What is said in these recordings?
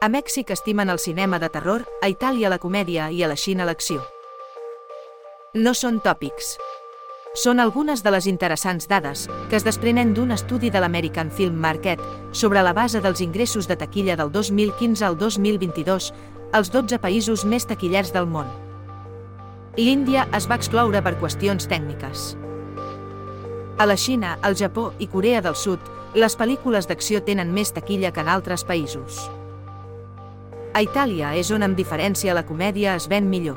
A Mèxic estimen el cinema de terror, a Itàlia la comèdia i a la Xina l'acció. No són tòpics. Són algunes de les interessants dades que es desprenen d'un estudi de l'American Film Market sobre la base dels ingressos de taquilla del 2015 al 2022 als 12 països més taquillers del món. L'Índia es va excloure per qüestions tècniques. A la Xina, el Japó i Corea del Sud, les pel·lícules d'acció tenen més taquilla que en altres països. A Itàlia és on amb diferència la comèdia es ven millor.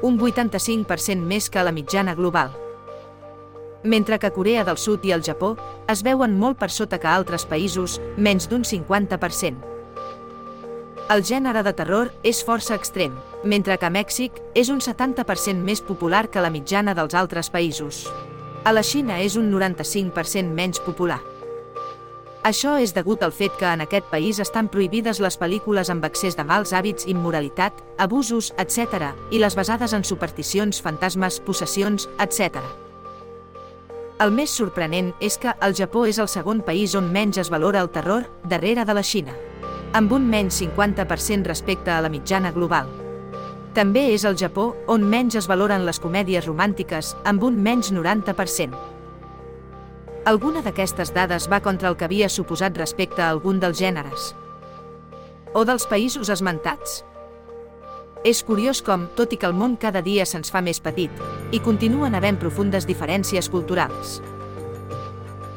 Un 85% més que la mitjana global. Mentre que Corea del Sud i el Japó es veuen molt per sota que altres països, menys d'un 50%. El gènere de terror és força extrem, mentre que Mèxic és un 70% més popular que la mitjana dels altres països. A la Xina és un 95% menys popular. Això és degut al fet que en aquest país estan prohibides les pel·lícules amb excés de mals hàbits, immoralitat, abusos, etc., i les basades en supersticions, fantasmes, possessions, etc. El més sorprenent és que el Japó és el segon país on menys es valora el terror, darrere de la Xina, amb un menys 50% respecte a la mitjana global. També és el Japó on menys es valoren les comèdies romàntiques, amb un menys 90%. Alguna d'aquestes dades va contra el que havia suposat respecte a algun dels gèneres. O dels països esmentats. És curiós com, tot i que el món cada dia se'ns fa més petit, hi continuen havent profundes diferències culturals.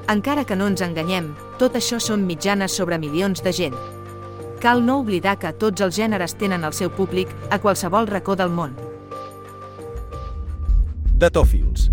Encara que no ens enganyem, tot això són mitjanes sobre milions de gent. Cal no oblidar que tots els gèneres tenen el seu públic a qualsevol racó del món. Datòfils.